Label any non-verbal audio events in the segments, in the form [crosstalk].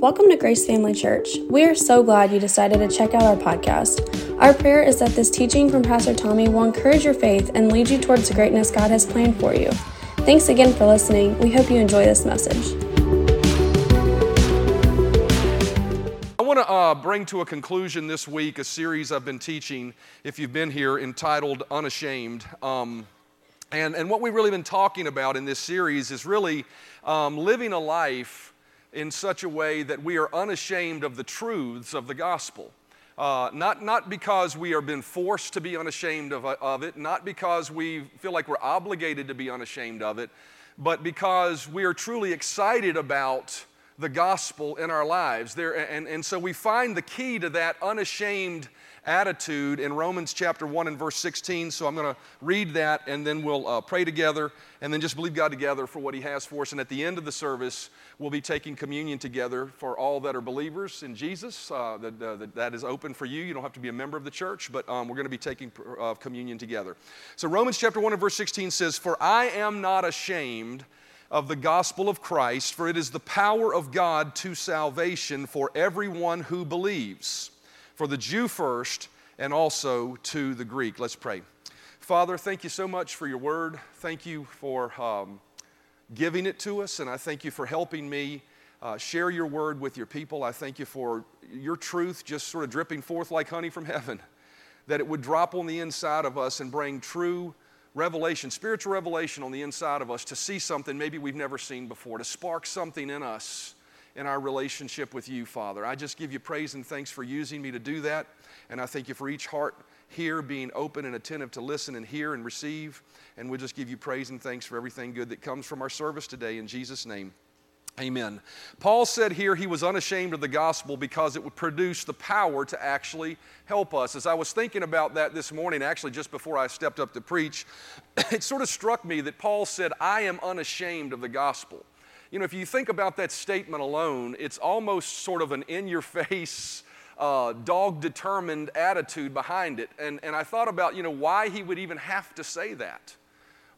Welcome to Grace Family Church. We are so glad you decided to check out our podcast. Our prayer is that this teaching from Pastor Tommy will encourage your faith and lead you towards the greatness God has planned for you. Thanks again for listening. We hope you enjoy this message. I want to uh, bring to a conclusion this week a series I've been teaching, if you've been here, entitled Unashamed. Um, and, and what we've really been talking about in this series is really um, living a life in such a way that we are unashamed of the truths of the gospel. Uh, not, not because we are being forced to be unashamed of, of it, not because we feel like we're obligated to be unashamed of it, but because we are truly excited about the gospel in our lives. There, and, and so we find the key to that unashamed attitude in Romans chapter 1 and verse 16. So I'm going to read that and then we'll uh, pray together and then just believe God together for what He has for us. And at the end of the service, we'll be taking communion together for all that are believers in Jesus. Uh, that, uh, that is open for you. You don't have to be a member of the church, but um, we're going to be taking uh, communion together. So Romans chapter 1 and verse 16 says, For I am not ashamed of the gospel of Christ, for it is the power of God to salvation for everyone who believes for the Jew first and also to the Greek. Let's pray. Father, thank you so much for your word. Thank you for um, giving it to us, and I thank you for helping me uh, share your word with your people. I thank you for your truth just sort of dripping forth like honey from heaven, that it would drop on the inside of us and bring true revelation, spiritual revelation on the inside of us to see something maybe we've never seen before, to spark something in us in our relationship with you, Father. I just give you praise and thanks for using me to do that. And I thank you for each heart here being open and attentive to listen and hear and receive. And we'll just give you praise and thanks for everything good that comes from our service today in Jesus' name. Amen. Paul said here he was unashamed of the gospel because it would produce the power to actually help us. As I was thinking about that this morning, actually just before I stepped up to preach, [coughs] it sort of struck me that Paul said, I am unashamed of the gospel. You know, if you think about that statement alone, it's almost sort of an in your face, uh, dog determined attitude behind it. And, and I thought about, you know, why he would even have to say that.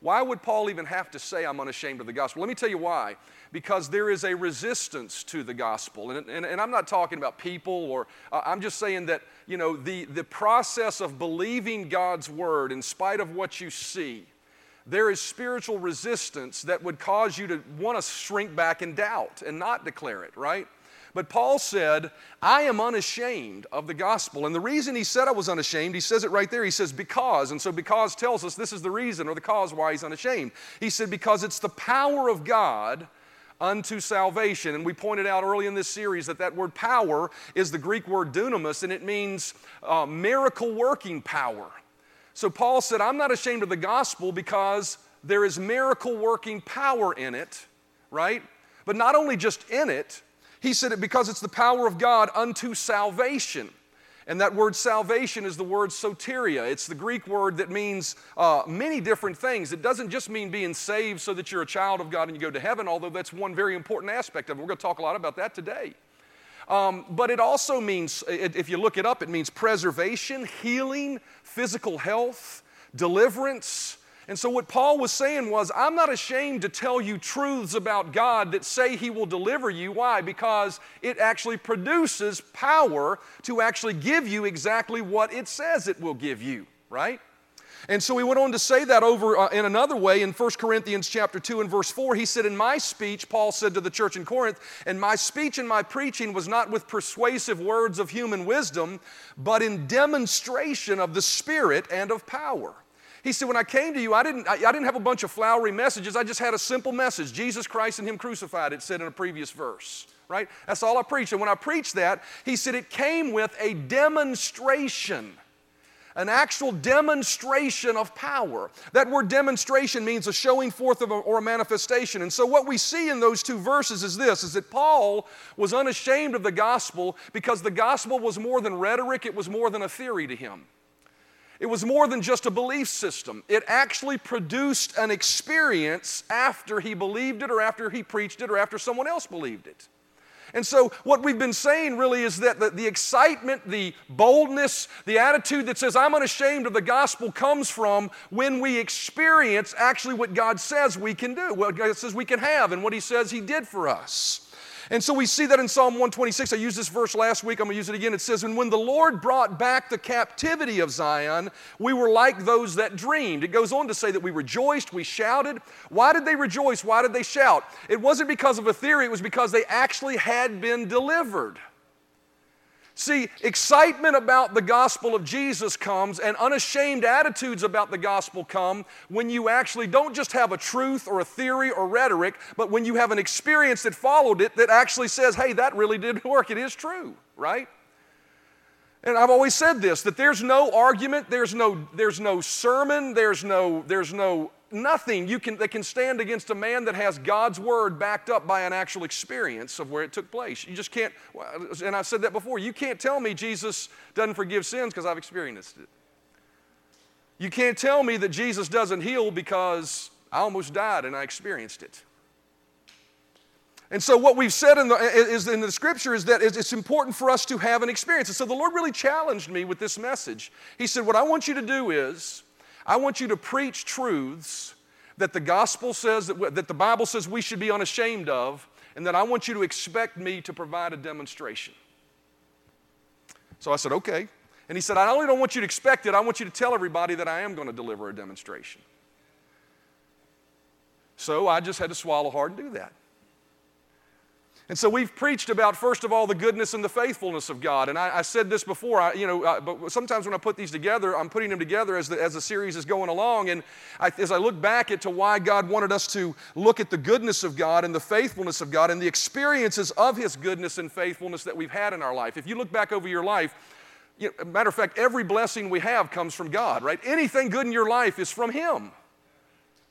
Why would Paul even have to say, I'm unashamed of the gospel? Let me tell you why. Because there is a resistance to the gospel. And, and, and I'm not talking about people, or uh, I'm just saying that, you know, the, the process of believing God's word in spite of what you see, there is spiritual resistance that would cause you to want to shrink back in doubt and not declare it, right? But Paul said, I am unashamed of the gospel. And the reason he said I was unashamed, he says it right there. He says, because. And so, because tells us this is the reason or the cause why he's unashamed. He said, because it's the power of God unto salvation. And we pointed out early in this series that that word power is the Greek word dunamis, and it means uh, miracle working power. So Paul said, I'm not ashamed of the gospel because there is miracle working power in it, right? But not only just in it, he said it because it's the power of God unto salvation. And that word salvation is the word soteria. It's the Greek word that means uh, many different things. It doesn't just mean being saved so that you're a child of God and you go to heaven, although that's one very important aspect of it. We're going to talk a lot about that today. Um, but it also means, if you look it up, it means preservation, healing, physical health, deliverance. And so, what Paul was saying was, I'm not ashamed to tell you truths about God that say He will deliver you. Why? Because it actually produces power to actually give you exactly what it says it will give you, right? And so he went on to say that over uh, in another way in 1 Corinthians chapter 2 and verse 4. He said, In my speech, Paul said to the church in Corinth, and my speech and my preaching was not with persuasive words of human wisdom, but in demonstration of the Spirit and of power. He said, When I came to you, I didn't, I, I didn't have a bunch of flowery messages. I just had a simple message Jesus Christ and Him crucified, it said in a previous verse right? That's all I preached. And when I preached that, he said it came with a demonstration an actual demonstration of power. That word demonstration means a showing forth of a, or a manifestation. And so what we see in those two verses is this is that Paul was unashamed of the gospel because the gospel was more than rhetoric, it was more than a theory to him. It was more than just a belief system. It actually produced an experience after he believed it or after he preached it or after someone else believed it. And so, what we've been saying really is that the, the, excitement, the boldness, the attitude that says, I'm unashamed of the gospel comes from when we experience actually what God says we can do, what God says we can have, and what He says He did for us. And so we see that in Psalm 126. I used this verse last week. I'm going to use it again. It says, And when the Lord brought back the captivity of Zion, we were like those that dreamed. It goes on to say that we rejoiced, we shouted. Why did they rejoice? Why did they shout? It wasn't because of a theory, it was because they actually had been delivered. See, excitement about the gospel of Jesus comes and unashamed attitudes about the gospel come when you actually don't just have a truth or a theory or rhetoric, but when you have an experience that followed it that actually says, hey, that really did [laughs] work. It is true, right? And I've always said this that there's no argument, there's no, there's no sermon, there's no, there's no nothing you can, that can stand against a man that has God's word backed up by an actual experience of where it took place. You just can't, and I've said that before, you can't tell me Jesus doesn't forgive sins because I've experienced it. You can't tell me that Jesus doesn't heal because I almost died and I experienced it. And so, what we've said in the, is in the scripture is that it's important for us to have an experience. And so, the Lord really challenged me with this message. He said, What I want you to do is, I want you to preach truths that the gospel says, that, that the Bible says we should be unashamed of, and that I want you to expect me to provide a demonstration. So I said, okay. And he said, I only don't want you to expect it, I want you to tell everybody that I am going to deliver a demonstration. So I just had to swallow hard and do that. And so we've preached about, first of all, the goodness and the faithfulness of God. And I, I said this before, I, you know, I, but sometimes when I put these together, I'm putting them together as the, as the series is going along. And I, as I look back into why God wanted us to look at the goodness of God and the faithfulness of God and the experiences of His goodness and faithfulness that we've had in our life. If you look back over your life, you know, matter of fact, every blessing we have comes from God, right? Anything good in your life is from Him.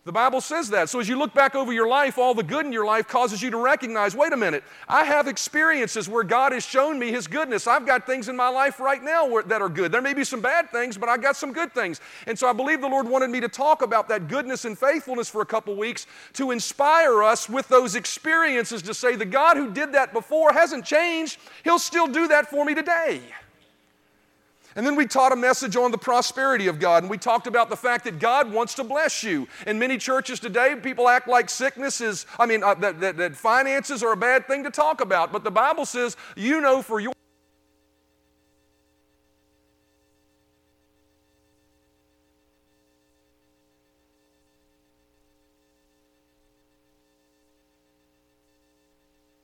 The Bible says that. So as you look back over your life, all the good in your life causes you to recognize wait a minute, I have experiences where God has shown me His goodness. I've got things in my life right now where, that are good. There may be some bad things, but I got some good things. And so I believe the Lord wanted me to talk about that goodness and faithfulness for a couple weeks to inspire us with those experiences to say the God who did that before hasn't changed. He'll still do that for me today. And then we taught a message on the prosperity of God, and we talked about the fact that God wants to bless you. In many churches today, people act like sickness is, I mean, uh, that, that, that finances are a bad thing to talk about, but the Bible says, you know for your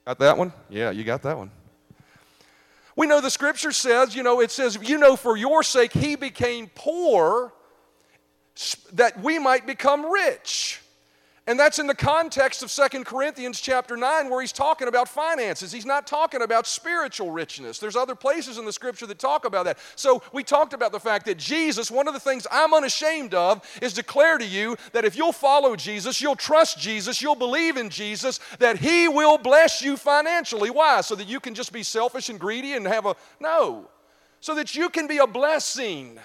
Got that one? Yeah, you got that one. We know the scripture says, you know, it says, you know, for your sake he became poor that we might become rich. And that's in the context of Second Corinthians chapter 9 where he's talking about finances. He's not talking about spiritual richness. There's other places in the scripture that talk about that. So we talked about the fact that Jesus, one of the things I'm unashamed of is declare to you that if you'll follow Jesus, you'll trust Jesus, you'll believe in Jesus, that he will bless you financially. Why? So that you can just be selfish and greedy and have a no. So that you can be a blessing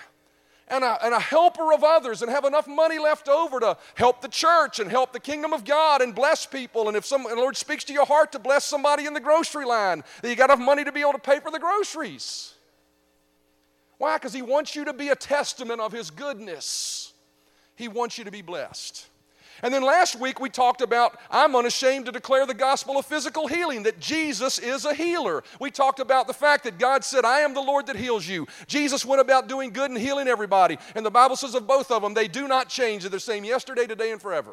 and a, and a helper of others and have enough money left over to help the church and help the kingdom of God and bless people. And if some, and the Lord speaks to your heart to bless somebody in the grocery line, that you got enough money to be able to pay for the groceries. Why? Because He wants you to be a testament of His goodness. He wants you to be blessed. And then last week we talked about I'm unashamed to declare the gospel of physical healing, that Jesus is a healer. We talked about the fact that God said, I am the Lord that heals you. Jesus went about doing good and healing everybody. And the Bible says of both of them, they do not change. They're the same yesterday, today, and forever.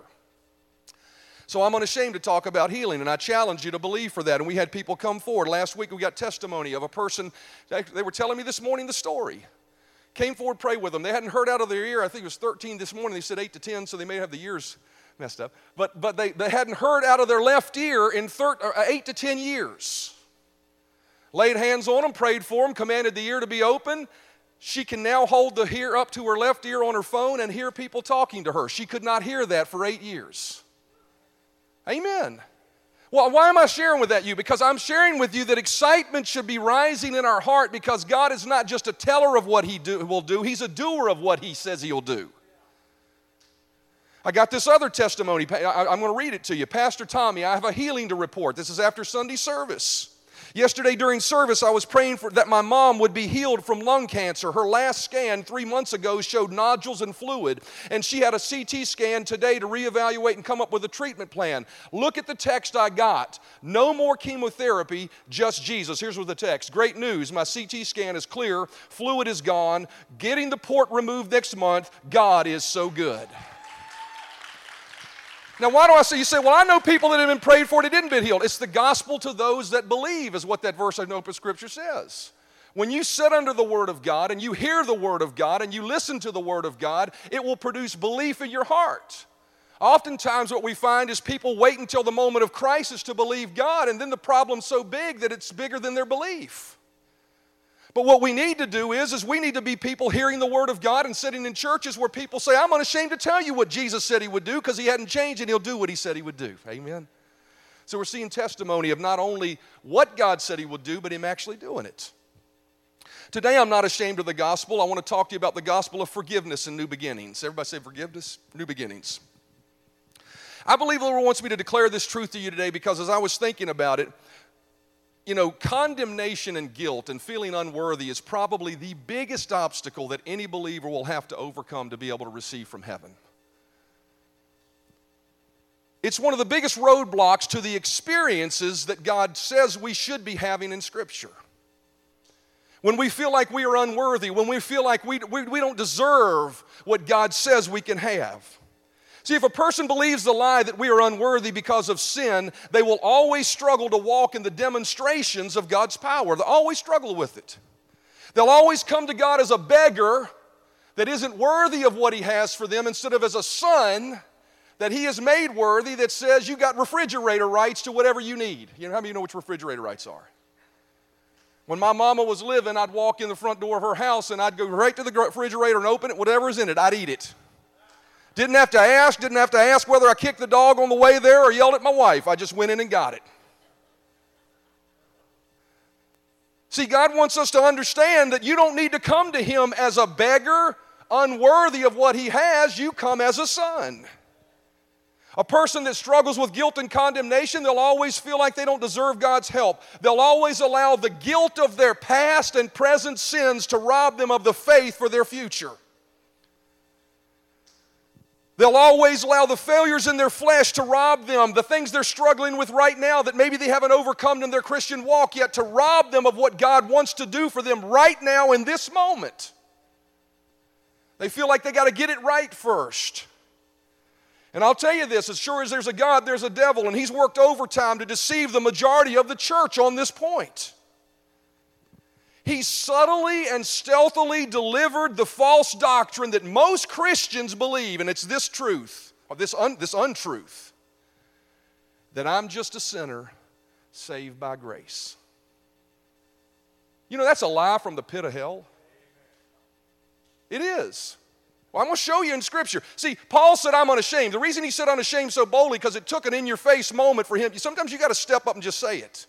So I'm unashamed to talk about healing, and I challenge you to believe for that. And we had people come forward. Last week we got testimony of a person, they were telling me this morning the story. Came forward, pray with them. They hadn't heard out of their ear. I think it was 13 this morning. They said 8 to 10, so they may have the years messed up. But, but they, they hadn't heard out of their left ear in thir- uh, eight to 10 years. Laid hands on them, prayed for them, commanded the ear to be open. She can now hold the ear up to her left ear on her phone and hear people talking to her. She could not hear that for eight years. Amen. Well, why am I sharing with that you? Because I'm sharing with you that excitement should be rising in our heart because God is not just a teller of what He do, will do, He's a doer of what He says He'll do. I got this other testimony. I'm going to read it to you. Pastor Tommy, I have a healing to report. This is after Sunday service. Yesterday during service, I was praying for that my mom would be healed from lung cancer. Her last scan three months ago showed nodules and fluid, and she had a CT scan today to reevaluate and come up with a treatment plan. Look at the text I got. No more chemotherapy, just Jesus. Here's what the text. Great news. My CT scan is clear. Fluid is gone. Getting the port removed next month. God is so good. Now, why do I say, you say, well, I know people that have been prayed for that didn't get healed. It's the gospel to those that believe, is what that verse of open scripture says. When you sit under the Word of God and you hear the Word of God and you listen to the Word of God, it will produce belief in your heart. Oftentimes, what we find is people wait until the moment of crisis to believe God, and then the problem's so big that it's bigger than their belief. But what we need to do is, is we need to be people hearing the word of God and sitting in churches where people say, I'm unashamed to tell you what Jesus said he would do because he hadn't changed and he'll do what he said he would do. Amen. So we're seeing testimony of not only what God said he would do, but him actually doing it. Today, I'm not ashamed of the gospel. I want to talk to you about the gospel of forgiveness and new beginnings. Everybody say forgiveness, new beginnings. I believe the Lord wants me to declare this truth to you today because as I was thinking about it, you know, condemnation and guilt and feeling unworthy is probably the biggest obstacle that any believer will have to overcome to be able to receive from heaven. It's one of the biggest roadblocks to the experiences that God says we should be having in Scripture. When we feel like we are unworthy, when we feel like we, we, we don't deserve what God says we can have. See, if a person believes the lie that we are unworthy because of sin, they will always struggle to walk in the demonstrations of God's power. They'll always struggle with it. They'll always come to God as a beggar that isn't worthy of what He has for them instead of as a son that He has made worthy that says you got refrigerator rights to whatever you need. You know, how many of you know which refrigerator rights are? When my mama was living, I'd walk in the front door of her house and I'd go right to the refrigerator and open it, whatever whatever's in it, I'd eat it. Didn't have to ask, didn't have to ask whether I kicked the dog on the way there or yelled at my wife. I just went in and got it. See, God wants us to understand that you don't need to come to Him as a beggar, unworthy of what He has. You come as a son. A person that struggles with guilt and condemnation, they'll always feel like they don't deserve God's help. They'll always allow the guilt of their past and present sins to rob them of the faith for their future. They'll always allow the failures in their flesh to rob them, the things they're struggling with right now that maybe they haven't overcome in their Christian walk yet, to rob them of what God wants to do for them right now in this moment. They feel like they got to get it right first. And I'll tell you this as sure as there's a God, there's a devil, and he's worked overtime to deceive the majority of the church on this point. He subtly and stealthily delivered the false doctrine that most Christians believe, and it's this truth, or this, un, this untruth, that I'm just a sinner saved by grace. You know, that's a lie from the pit of hell. It is. Well, I'm going to show you in Scripture. See, Paul said, I'm unashamed. The reason he said unashamed so boldly, because it took an in your face moment for him. Sometimes you got to step up and just say it.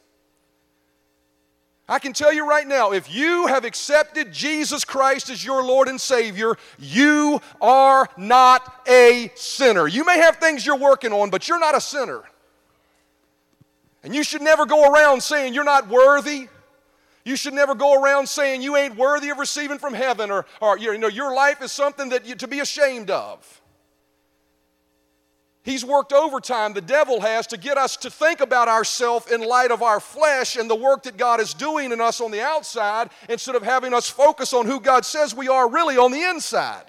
I can tell you right now if you have accepted Jesus Christ as your Lord and Savior, you are not a sinner. You may have things you're working on, but you're not a sinner. And you should never go around saying you're not worthy. You should never go around saying you ain't worthy of receiving from heaven or, or you know, your life is something that you, to be ashamed of. He's worked overtime, the devil has, to get us to think about ourselves in light of our flesh and the work that God is doing in us on the outside instead of having us focus on who God says we are really on the inside.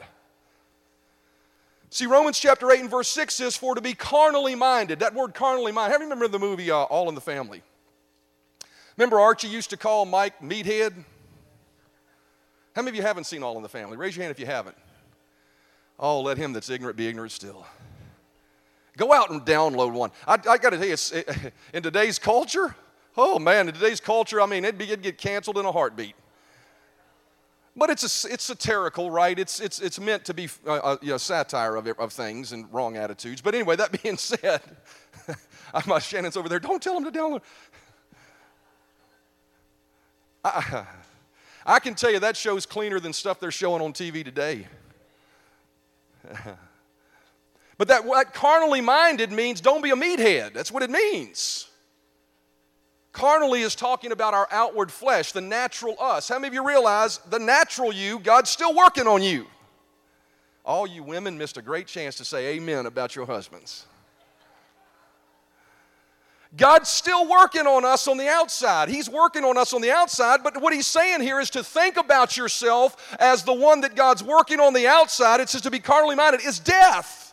See, Romans chapter 8 and verse 6 says, For to be carnally minded, that word carnally minded, how you remember the movie uh, All in the Family? Remember Archie used to call Mike Meathead? How many of you haven't seen All in the Family? Raise your hand if you haven't. Oh, let him that's ignorant be ignorant still. Go out and download one. I, I got to tell you, [laughs] in today's culture, oh man, in today's culture, I mean, it'd, be, it'd get canceled in a heartbeat. But it's, a, it's satirical, right? It's, it's, it's meant to be a, uh, uh, you know, satire of, of things and wrong attitudes. But anyway, that [laughs] being said, [laughs] my Shannon's over there. Don't tell him to download. I, I can tell you that show's cleaner than stuff they're showing on TV today. But that what carnally minded means don't be a meathead. That's what it means. Carnally is talking about our outward flesh, the natural us. How many of you realize the natural you, God's still working on you? All you women missed a great chance to say amen about your husbands. God's still working on us on the outside. He's working on us on the outside, but what he's saying here is to think about yourself as the one that God's working on the outside. It says to be carnally minded is death.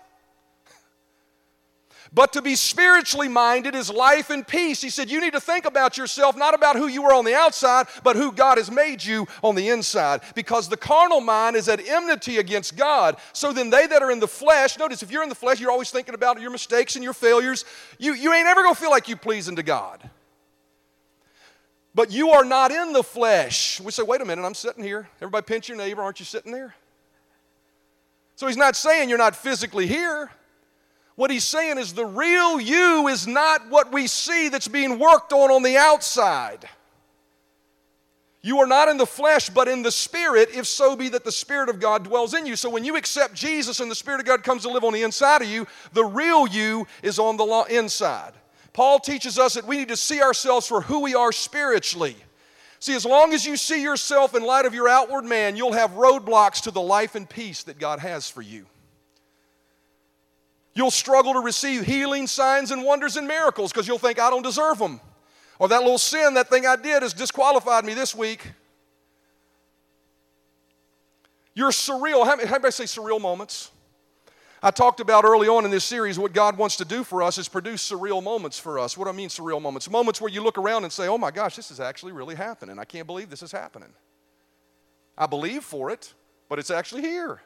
But to be spiritually minded is life and peace. He said, You need to think about yourself, not about who you are on the outside, but who God has made you on the inside. Because the carnal mind is at enmity against God. So then they that are in the flesh, notice if you're in the flesh, you're always thinking about your mistakes and your failures. You, you ain't ever gonna feel like you pleasing to God. But you are not in the flesh. We say, wait a minute, I'm sitting here. Everybody pinch your neighbor, aren't you sitting there? So he's not saying you're not physically here. What he's saying is the real you is not what we see that's being worked on on the outside. You are not in the flesh, but in the Spirit, if so be that the Spirit of God dwells in you. So when you accept Jesus and the Spirit of God comes to live on the inside of you, the real you is on the inside. Paul teaches us that we need to see ourselves for who we are spiritually. See, as long as you see yourself in light of your outward man, you'll have roadblocks to the life and peace that God has for you. You'll struggle to receive healing, signs, and wonders and miracles because you'll think, I don't deserve them. Or that little sin, that thing I did, has disqualified me this week. You're surreal. How many say surreal moments? I talked about early on in this series what God wants to do for us is produce surreal moments for us. What do I mean, surreal moments? Moments where you look around and say, oh my gosh, this is actually really happening. I can't believe this is happening. I believe for it, but it's actually here.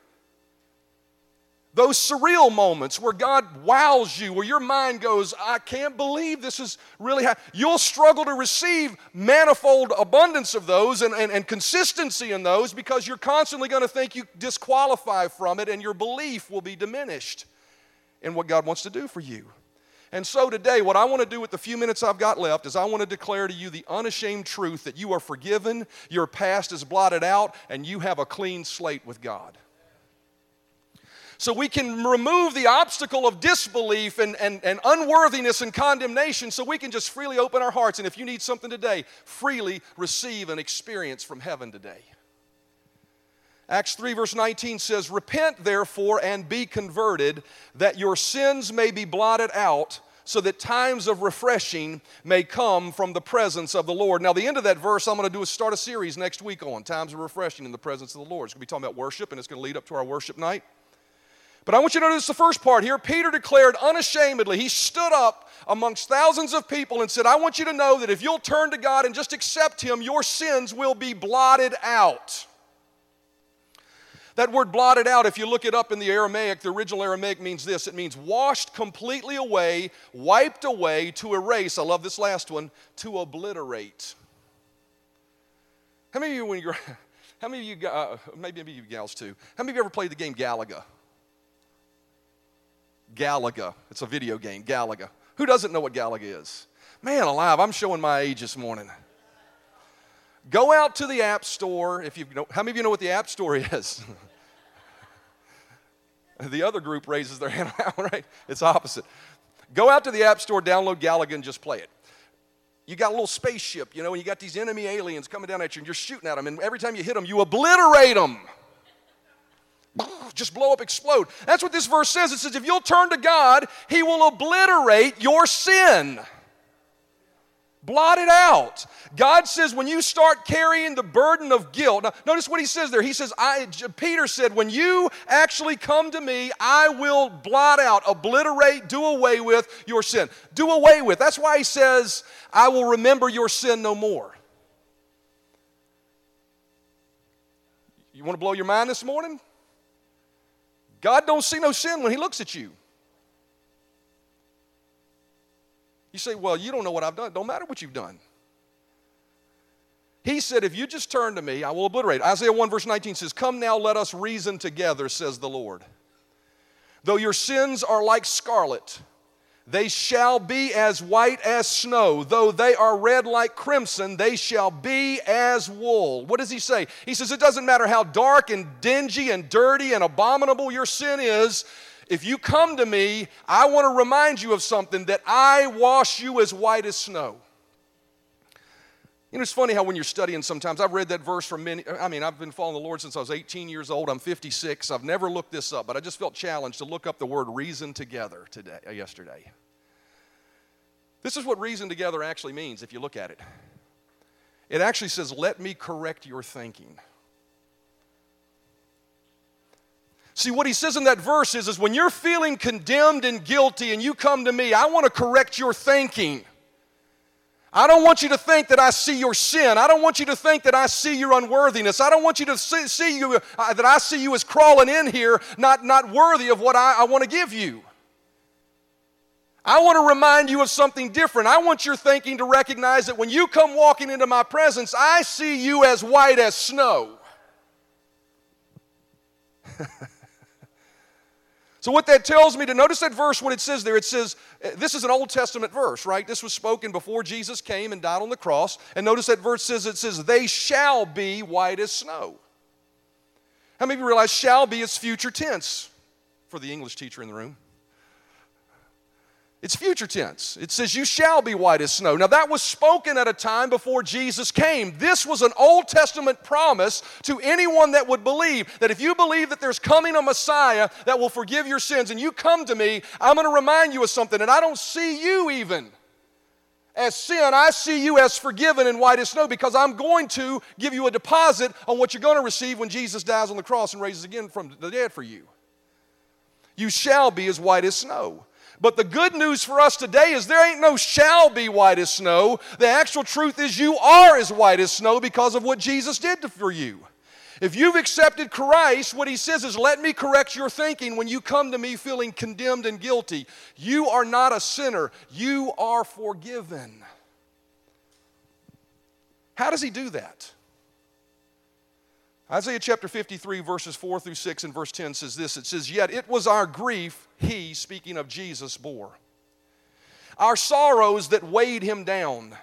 Those surreal moments where God wows you, where your mind goes, I can't believe this is really happening. You'll struggle to receive manifold abundance of those and, and, and consistency in those because you're constantly going to think you disqualify from it and your belief will be diminished in what God wants to do for you. And so today, what I want to do with the few minutes I've got left is I want to declare to you the unashamed truth that you are forgiven, your past is blotted out, and you have a clean slate with God so we can remove the obstacle of disbelief and, and, and unworthiness and condemnation so we can just freely open our hearts. And if you need something today, freely receive an experience from heaven today. Acts 3, verse 19 says, Repent therefore and be converted, that your sins may be blotted out, so that times of refreshing may come from the presence of the Lord. Now, the end of that verse, I'm going to do is start a series next week on times of refreshing in the presence of the Lord. It's going to be talking about worship, and it's going to lead up to our worship night. But I want you to notice the first part here. Peter declared unashamedly, he stood up amongst thousands of people and said, I want you to know that if you'll turn to God and just accept Him, your sins will be blotted out. That word blotted out, if you look it up in the Aramaic, the original Aramaic means this it means washed completely away, wiped away, to erase. I love this last one, to obliterate. How many of you, when you're, [laughs] how many of you, uh, maybe, maybe you gals too, how many of you ever played the game Galaga? Galaga. It's a video game, Galaga. Who doesn't know what Galaga is? Man alive, I'm showing my age this morning. Go out to the App Store. If you know, how many of you know what the App Store [laughs] is? the other group raises their [laughs] hand, right? It's opposite. Go out to the App Store, download Galaga, and just play it. You got a little spaceship, you know, and you got these enemy aliens coming down at you, and you're shooting at them, and every time you hit them, you obliterate them just blow up, explode. That's what this verse says. It says, if you'll turn to God, He will obliterate your sin. Blot it out. God says when you start carrying the burden of guilt. Now, notice what he says there. He says, I, Peter said, when you actually come to me, I will blot out, obliterate, do away with your sin. Do away with. That's why he says, I will remember your sin no more. You want to blow your mind this morning? God don't see no sin when he looks at you. You say, well, you don't know what I've done. Don't matter what you've done. He said, if you just turn to me, I will obliterate. Isaiah 1 verse 19 says, Come now, let us reason together, says the Lord. Though your sins are like scarlet, they shall be as white as snow. Though they are red like crimson, they shall be as wool. What does he say? He says, It doesn't matter how dark and dingy and dirty and abominable your sin is. If you come to me, I want to remind you of something that I wash you as white as snow. You know, it's funny how when you're studying sometimes, I've read that verse from many, I mean, I've been following the Lord since I was 18 years old. I'm 56. I've never looked this up, but I just felt challenged to look up the word reason together today, yesterday. This is what reason together actually means if you look at it. It actually says, let me correct your thinking. See, what he says in that verse is, is when you're feeling condemned and guilty and you come to me, I want to correct your thinking. I don't want you to think that I see your sin. I don't want you to think that I see your unworthiness. I don't want you to see, see you uh, that I see you as crawling in here, not, not worthy of what I, I want to give you. I want to remind you of something different. I want your thinking to recognize that when you come walking into my presence, I see you as white as snow. [laughs] So, what that tells me to notice that verse when it says there, it says, uh, this is an Old Testament verse, right? This was spoken before Jesus came and died on the cross. And notice that verse says, it says, they shall be white as snow. How many of you realize shall be is future tense for the English teacher in the room? It's future tense. It says, You shall be white as snow. Now, that was spoken at a time before Jesus came. This was an Old Testament promise to anyone that would believe that if you believe that there's coming a Messiah that will forgive your sins and you come to me, I'm going to remind you of something. And I don't see you even as sin, I see you as forgiven and white as snow because I'm going to give you a deposit on what you're going to receive when Jesus dies on the cross and raises again from the dead for you. You shall be as white as snow. But the good news for us today is there ain't no shall be white as snow. The actual truth is you are as white as snow because of what Jesus did for you. If you've accepted Christ, what he says is, Let me correct your thinking when you come to me feeling condemned and guilty. You are not a sinner, you are forgiven. How does he do that? Isaiah chapter 53, verses 4 through 6 and verse 10 says this It says, Yet it was our grief he, speaking of Jesus, bore, our sorrows that weighed him down.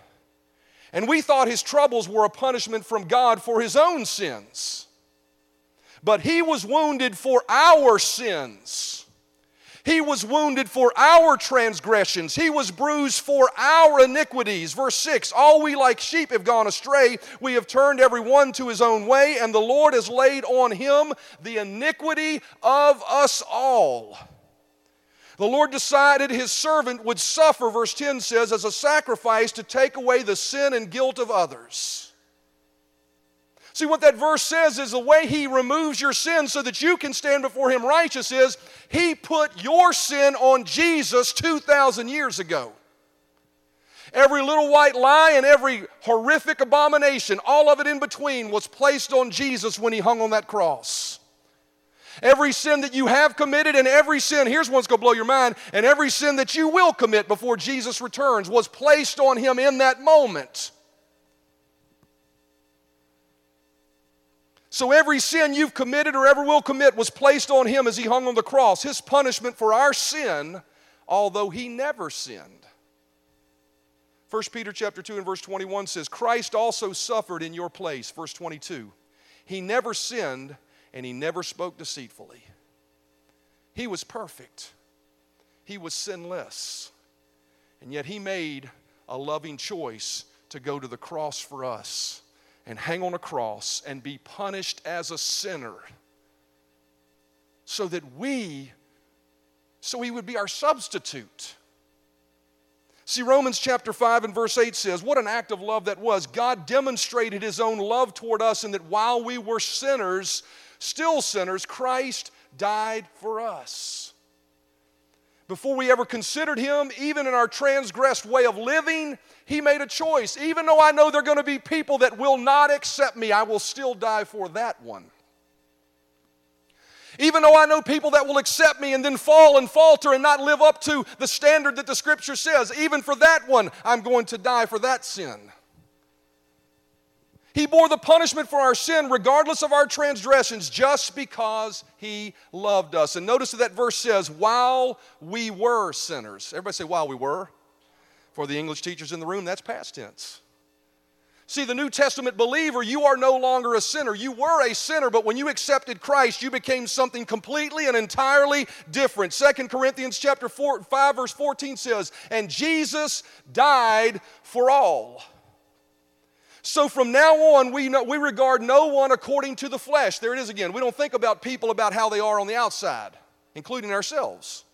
And we thought his troubles were a punishment from God for his own sins. But he was wounded for our sins he was wounded for our transgressions, He was bruised for our iniquities. Verse 6 All we like sheep have gone astray. We have turned every one to his own way, and the Lord has laid on him the iniquity of us all. The Lord decided his servant would suffer, verse 10 says, as a sacrifice to take away the sin and guilt of others. See, what that verse says is the way He removes your sin so that you can stand before Him righteous is He put your sin on Jesus 2,000 years ago. Every little white lie and every horrific abomination, all of it in between, was placed on Jesus when He hung on that cross. Every sin that you have committed and every sin, here's one's gonna blow your mind, and every sin that you will commit before Jesus returns was placed on Him in that moment. So every sin you've committed or ever will commit was placed on him as he hung on the cross. His punishment for our sin, although he never sinned. 1 Peter chapter 2 and verse 21 says, Christ also suffered in your place. Verse 22. He never sinned and he never spoke deceitfully. He was perfect. He was sinless. And yet he made a loving choice to go to the cross for us and hang on a cross and be punished as a sinner so that we so he would be our substitute. See romans chapter 5 and verse 8 says what an act of love that was. God demonstrated his own love toward us and that while we were sinners still sinners christ died for us before we ever considered him even in our transgressed way of living he made a choice. Even though I know there are going to be people that will not accept me, I will still die for that one. Even though I know people that will accept me and then fall and falter and not live up to the standard that the scripture says, even for that one, I'm going to die for that sin. He bore the punishment for our sin, regardless of our transgressions, just because He loved us. And notice that, that verse says, while we were sinners. Everybody say, while we were. For the English teachers in the room, that's past tense. See, the New Testament believer, you are no longer a sinner. You were a sinner, but when you accepted Christ, you became something completely and entirely different. Second Corinthians chapter 4, 5, verse 14 says, And Jesus died for all So from now on, we, know, we regard no one according to the flesh. There it is again. We don't think about people about how they are on the outside, including ourselves.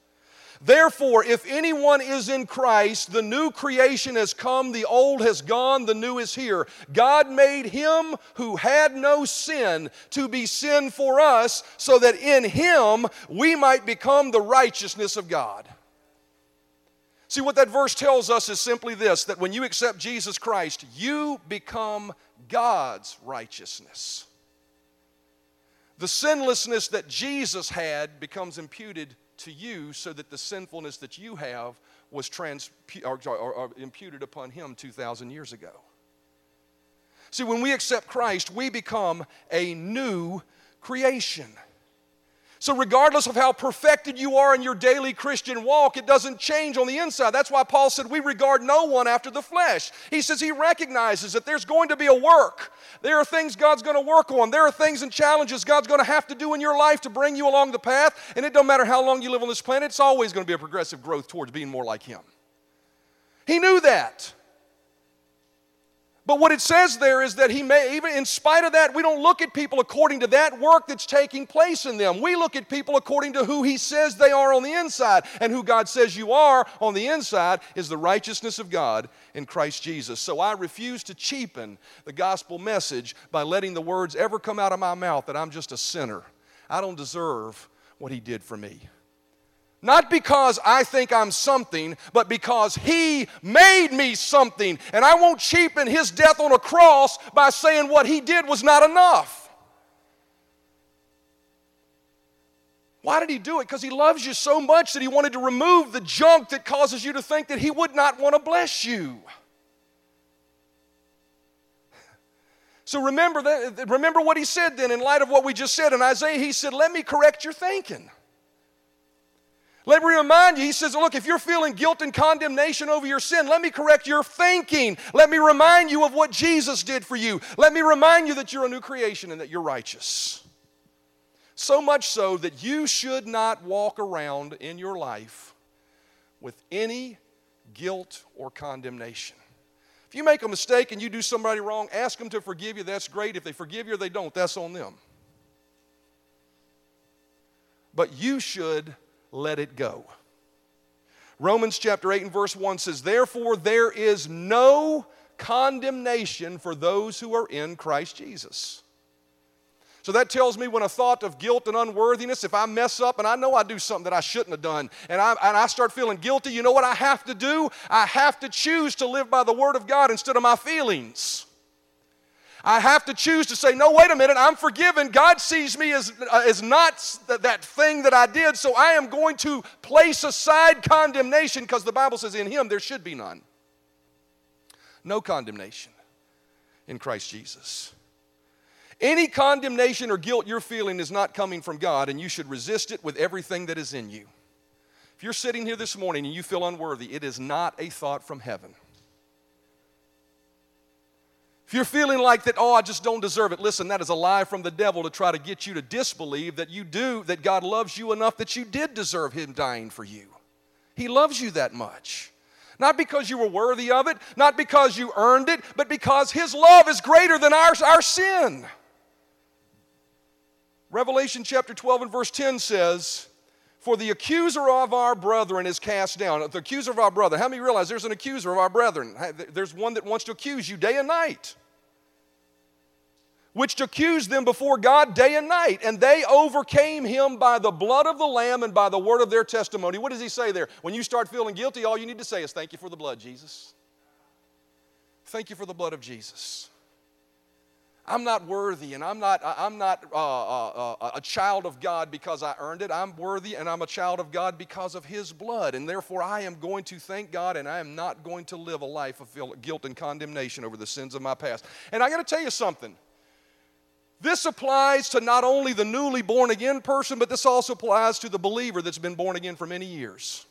Therefore, if anyone is in Christ, the new creation has come, the old has gone, the new is here. God made him who had no sin to be sin for us, so that in him we might become the righteousness of God. See, what that verse tells us is simply this that when you accept Jesus Christ, you become God's righteousness. The sinlessness that Jesus had becomes imputed to you so that the sinfulness that you have was trans, or, or, or imputed upon him 2,000 years ago. See, when we accept Christ, we become a new creation. So, regardless of how perfected you are in your daily Christian walk, it doesn't change on the inside. That's why Paul said, We regard no one after the flesh. He says he recognizes that there's going to be a work. There are things God's going to work on. There are things and challenges God's going to have to do in your life to bring you along the path. And it don't matter how long you live on this planet, it's always going to be a progressive growth towards being more like Him. He knew that. But what it says there is that he may, even in spite of that, we don't look at people according to that work that's taking place in them. We look at people according to who he says they are on the inside. And who God says you are on the inside is the righteousness of God in Christ Jesus. So I refuse to cheapen the gospel message by letting the words ever come out of my mouth that I'm just a sinner. I don't deserve what he did for me. Not because I think I'm something, but because He made me something. And I won't cheapen His death on a cross by saying what He did was not enough. Why did He do it? Because He loves you so much that He wanted to remove the junk that causes you to think that He would not want to bless you. So remember that, remember what he said then in light of what we just said in Isaiah. He said, Let me correct your thinking. Let me remind you, he says, look, if you're feeling guilt and condemnation over your sin, let me correct your thinking. Let me remind you of what Jesus did for you. Let me remind you that you're a new creation and that you're righteous. So much so that you should not walk around in your life with any guilt or condemnation. If you make a mistake and you do somebody wrong, ask them to forgive you. That's great. If they forgive you or they don't, that's on them. But you should let it go. Romans chapter 8 and verse 1 says, Therefore, there is no condemnation for those who are in Christ Jesus. So that tells me when a thought of guilt and unworthiness, if I mess up and I know I do something that I shouldn't have done, and I, and I start feeling guilty, you know what I have to do? I have to choose to live by the Word of God instead of my feelings. I have to choose to say, no, wait a minute, I'm forgiven. God sees me as, uh, as not th- that thing that I did, so I am going to place aside condemnation because the Bible says in Him there should be none. No condemnation in Christ Jesus. Any condemnation or guilt you're feeling is not coming from God, and you should resist it with everything that is in you. If you're sitting here this morning and you feel unworthy, it is not a thought from heaven. If you're feeling like that, oh, I just don't deserve it, listen, that is a lie from the devil to try to get you to disbelieve that you do, that God loves you enough that you did deserve Him dying for you. He loves you that much. Not because you were worthy of it, not because you earned it, but because His love is greater than our, our sin. Revelation chapter 12 and verse 10 says, For the accuser of our brethren is cast down. The accuser of our brother. How many realize there's an accuser of our brethren? There's one that wants to accuse you day and night which accused them before God day and night, and they overcame him by the blood of the Lamb and by the word of their testimony. What does he say there? When you start feeling guilty, all you need to say is, Thank you for the blood, Jesus. Thank you for the blood of Jesus. I'm not worthy and I'm not, I'm not uh, uh, uh, a child of God because I earned it. I'm worthy and I'm a child of God because of His blood. And therefore, I am going to thank God and I am not going to live a life of guilt and condemnation over the sins of my past. And I got to tell you something. This applies to not only the newly born again person, but this also applies to the believer that's been born again for many years.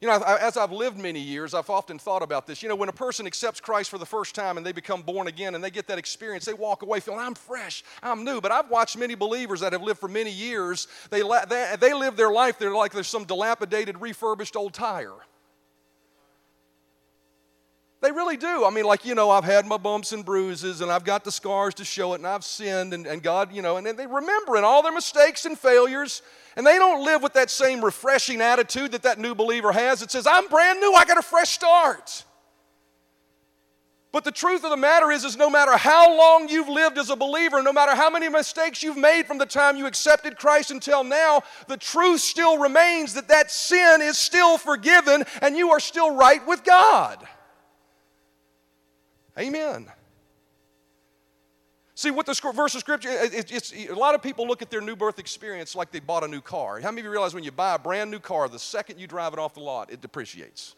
You know, as I've lived many years, I've often thought about this. You know, when a person accepts Christ for the first time and they become born again and they get that experience, they walk away feeling, I'm fresh, I'm new. But I've watched many believers that have lived for many years, they, they, they live their life, they're like there's some dilapidated, refurbished old tire. They really do. I mean, like, you know, I've had my bumps and bruises and I've got the scars to show it and I've sinned and, and God, you know, and they remember in all their mistakes and failures and they don't live with that same refreshing attitude that that new believer has that says, I'm brand new, I got a fresh start. But the truth of the matter is, is no matter how long you've lived as a believer, no matter how many mistakes you've made from the time you accepted Christ until now, the truth still remains that that sin is still forgiven and you are still right with God. Amen. See, what the verse of scripture, it, it's, a lot of people look at their new birth experience like they bought a new car. How many of you realize when you buy a brand new car, the second you drive it off the lot, it depreciates?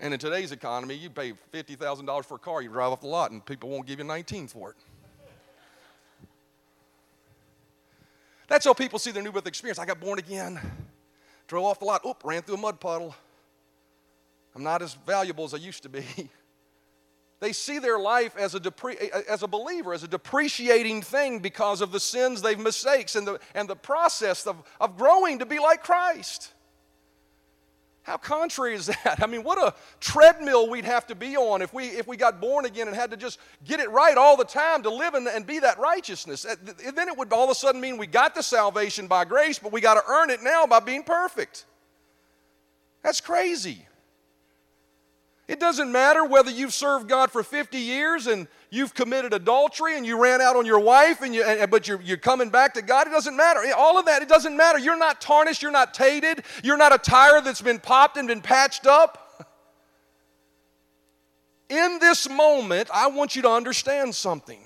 And in today's economy, you pay $50,000 for a car, you drive off the lot, and people won't give you 19 for it. That's how people see their new birth experience. I got born again, drove off the lot, oop, ran through a mud puddle. I'm not as valuable as I used to be. [laughs] They see their life as a, depre- as a believer, as a depreciating thing because of the sins they've mistakes and the, and the process of, of growing to be like Christ. How contrary is that? [laughs] I mean, what a treadmill we'd have to be on if we, if we got born again and had to just get it right all the time to live in, and be that righteousness. And then it would all of a sudden mean we got the salvation by grace, but we got to earn it now by being perfect. That's crazy. It doesn't matter whether you've served God for 50 years and you've committed adultery and you ran out on your wife, and you, but you're, you're coming back to God. It doesn't matter. All of that, it doesn't matter. You're not tarnished. You're not tainted. You're not a tire that's been popped and been patched up. [laughs] In this moment, I want you to understand something.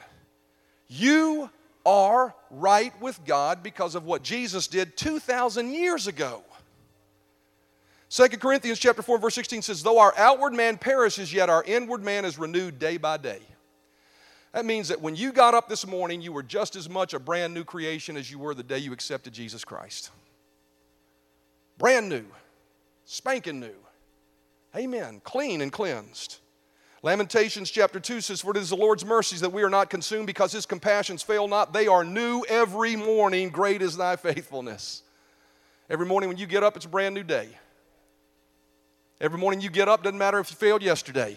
You are right with God because of what Jesus did 2,000 years ago. 2 Corinthians chapter 4 verse 16 says though our outward man perishes yet our inward man is renewed day by day. That means that when you got up this morning you were just as much a brand new creation as you were the day you accepted Jesus Christ. Brand new. Spanking new. Amen. Clean and cleansed. Lamentations chapter 2 says, For it is the Lord's mercies that we are not consumed because his compassions fail not. They are new every morning. Great is thy faithfulness. Every morning when you get up, it's a brand new day. Every morning you get up, doesn't matter if you failed yesterday.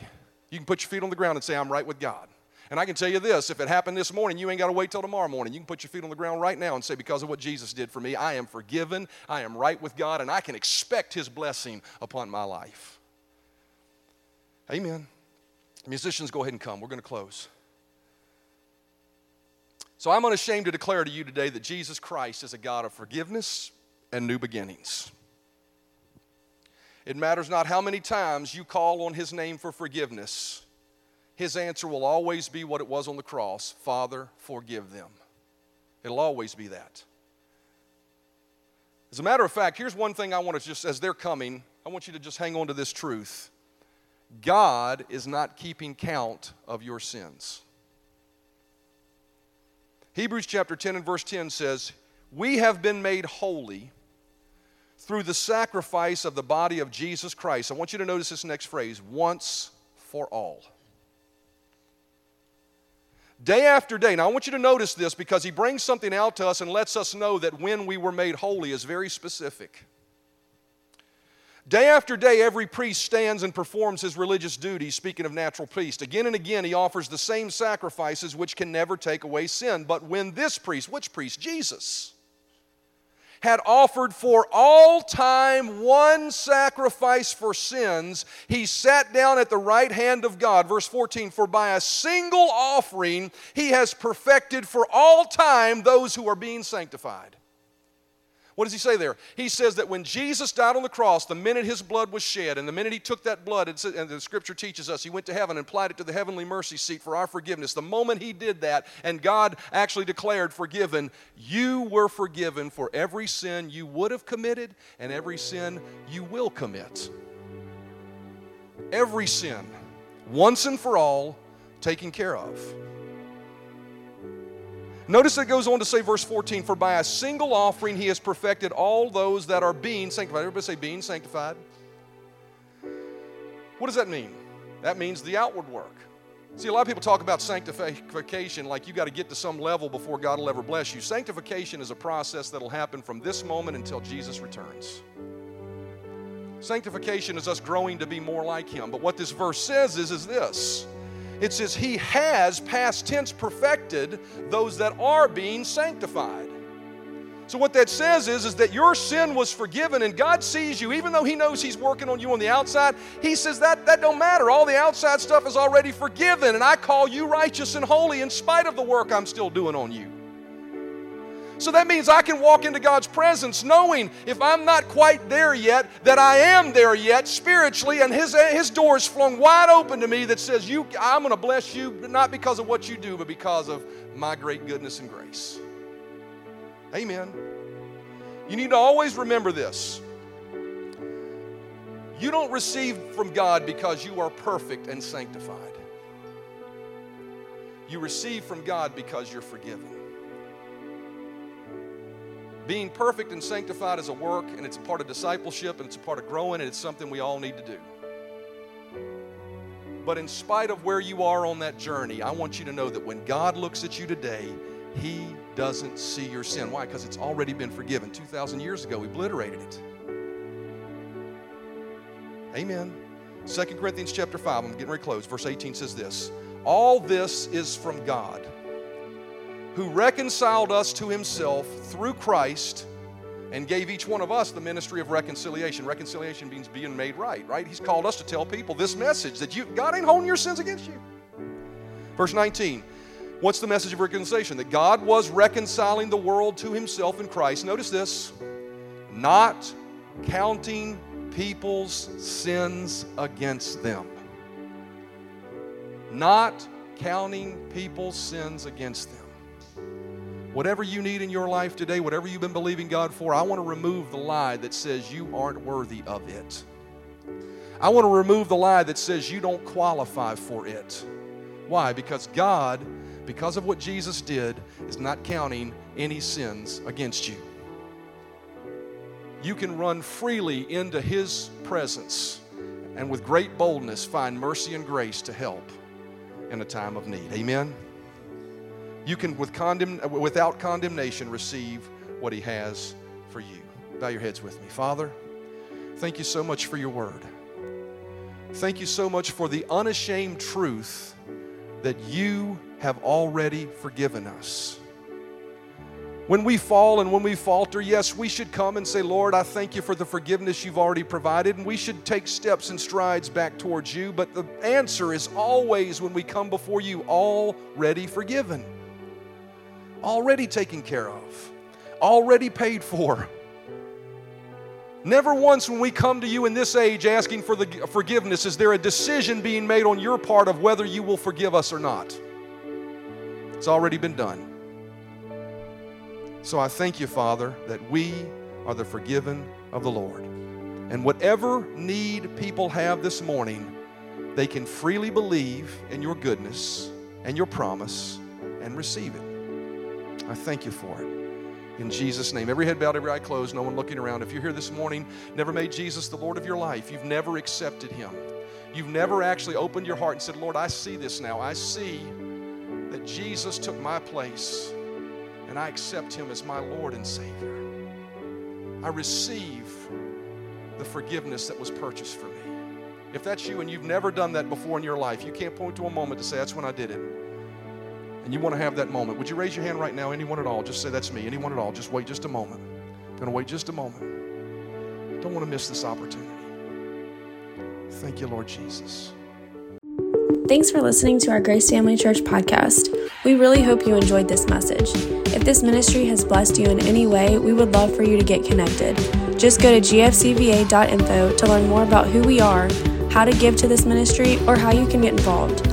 You can put your feet on the ground and say, I'm right with God. And I can tell you this if it happened this morning, you ain't got to wait till tomorrow morning. You can put your feet on the ground right now and say, Because of what Jesus did for me, I am forgiven, I am right with God, and I can expect His blessing upon my life. Amen. Musicians, go ahead and come. We're going to close. So I'm unashamed to declare to you today that Jesus Christ is a God of forgiveness and new beginnings. It matters not how many times you call on His name for forgiveness, His answer will always be what it was on the cross Father, forgive them. It'll always be that. As a matter of fact, here's one thing I want to just, as they're coming, I want you to just hang on to this truth God is not keeping count of your sins. Hebrews chapter 10 and verse 10 says, We have been made holy through the sacrifice of the body of Jesus Christ. I want you to notice this next phrase once for all. Day after day. Now, I want you to notice this because he brings something out to us and lets us know that when we were made holy is very specific. Day after day, every priest stands and performs his religious duties, speaking of natural priest. Again and again, he offers the same sacrifices which can never take away sin. But when this priest, which priest? Jesus had offered for all time one sacrifice for sins, he sat down at the right hand of God. Verse 14, for by a single offering he has perfected for all time those who are being sanctified. What does he say there? He says that when Jesus died on the cross, the minute his blood was shed, and the minute he took that blood, and the scripture teaches us, he went to heaven and applied it to the heavenly mercy seat for our forgiveness. The moment he did that, and God actually declared forgiven, you were forgiven for every sin you would have committed and every sin you will commit. Every sin, once and for all, taken care of. Notice it goes on to say, verse 14, for by a single offering he has perfected all those that are being sanctified. Everybody say, being sanctified. What does that mean? That means the outward work. See, a lot of people talk about sanctification like you got to get to some level before God will ever bless you. Sanctification is a process that'll happen from this moment until Jesus returns. Sanctification is us growing to be more like Him. But what this verse says is, is this it says, He has, past tense, perfected those that are being sanctified. So what that says is, is that your sin was forgiven and God sees you, even though He knows He's working on you on the outside, He says that that don't matter. All the outside stuff is already forgiven, and I call you righteous and holy in spite of the work I'm still doing on you. So that means I can walk into God's presence knowing if I'm not quite there yet, that I am there yet spiritually, and His, eh, his door is flung wide open to me that says, you, I'm going to bless you not because of what you do, but because of my great goodness and grace. Amen. You need to always remember this. You don't receive from God because you are perfect and sanctified. You receive from God because you're forgiven. Being perfect and sanctified is a work, and it's a part of discipleship, and it's a part of growing, and it's something we all need to do. But in spite of where you are on that journey, I want you to know that when God looks at you today, He doesn't see your sin. Why? Because it's already been forgiven. 2,000 years ago, we obliterated it. Amen. 2 Corinthians chapter 5, I'm getting ready to close. Verse 18 says this All this is from God, who reconciled us to himself through Christ and gave each one of us the ministry of reconciliation. Reconciliation means being made right, right? He's called us to tell people this message that you God ain't holding your sins against you. Verse 19 What's the message of reconciliation? That God was reconciling the world to himself in Christ. Notice this not counting people's sins against them. Not counting people's sins against them. Whatever you need in your life today, whatever you've been believing God for, I want to remove the lie that says you aren't worthy of it. I want to remove the lie that says you don't qualify for it. Why? Because God because of what Jesus did, is not counting any sins against you. You can run freely into His presence and with great boldness find mercy and grace to help in a time of need. Amen? You can, with condemn, uh, without condemnation, receive what He has for you. Bow your heads with me. Father, thank you so much for your word. Thank you so much for the unashamed truth that you have already forgiven us. When we fall and when we falter, yes, we should come and say, Lord, I thank you for the forgiveness you've already provided, and we should take steps and strides back towards you. But the answer is always when we come before you, already forgiven, already taken care of, already paid for. Never once when we come to you in this age asking for the forgiveness is there a decision being made on your part of whether you will forgive us or not. It's already been done. So I thank you, Father, that we are the forgiven of the Lord. And whatever need people have this morning, they can freely believe in your goodness and your promise and receive it. I thank you for it. In Jesus' name. Every head bowed, every eye closed, no one looking around. If you're here this morning, never made Jesus the Lord of your life, you've never accepted Him, you've never actually opened your heart and said, Lord, I see this now. I see that Jesus took my place and I accept him as my Lord and Savior. I receive the forgiveness that was purchased for me. If that's you and you've never done that before in your life, you can't point to a moment to say, That's when I did it. And you want to have that moment. Would you raise your hand right now? Anyone at all? Just say, That's me. Anyone at all? Just wait just a moment. I'm going to wait just a moment. Don't want to miss this opportunity. Thank you, Lord Jesus. Thanks for listening to our Grace Family Church podcast. We really hope you enjoyed this message. If this ministry has blessed you in any way, we would love for you to get connected. Just go to gfcva.info to learn more about who we are, how to give to this ministry, or how you can get involved.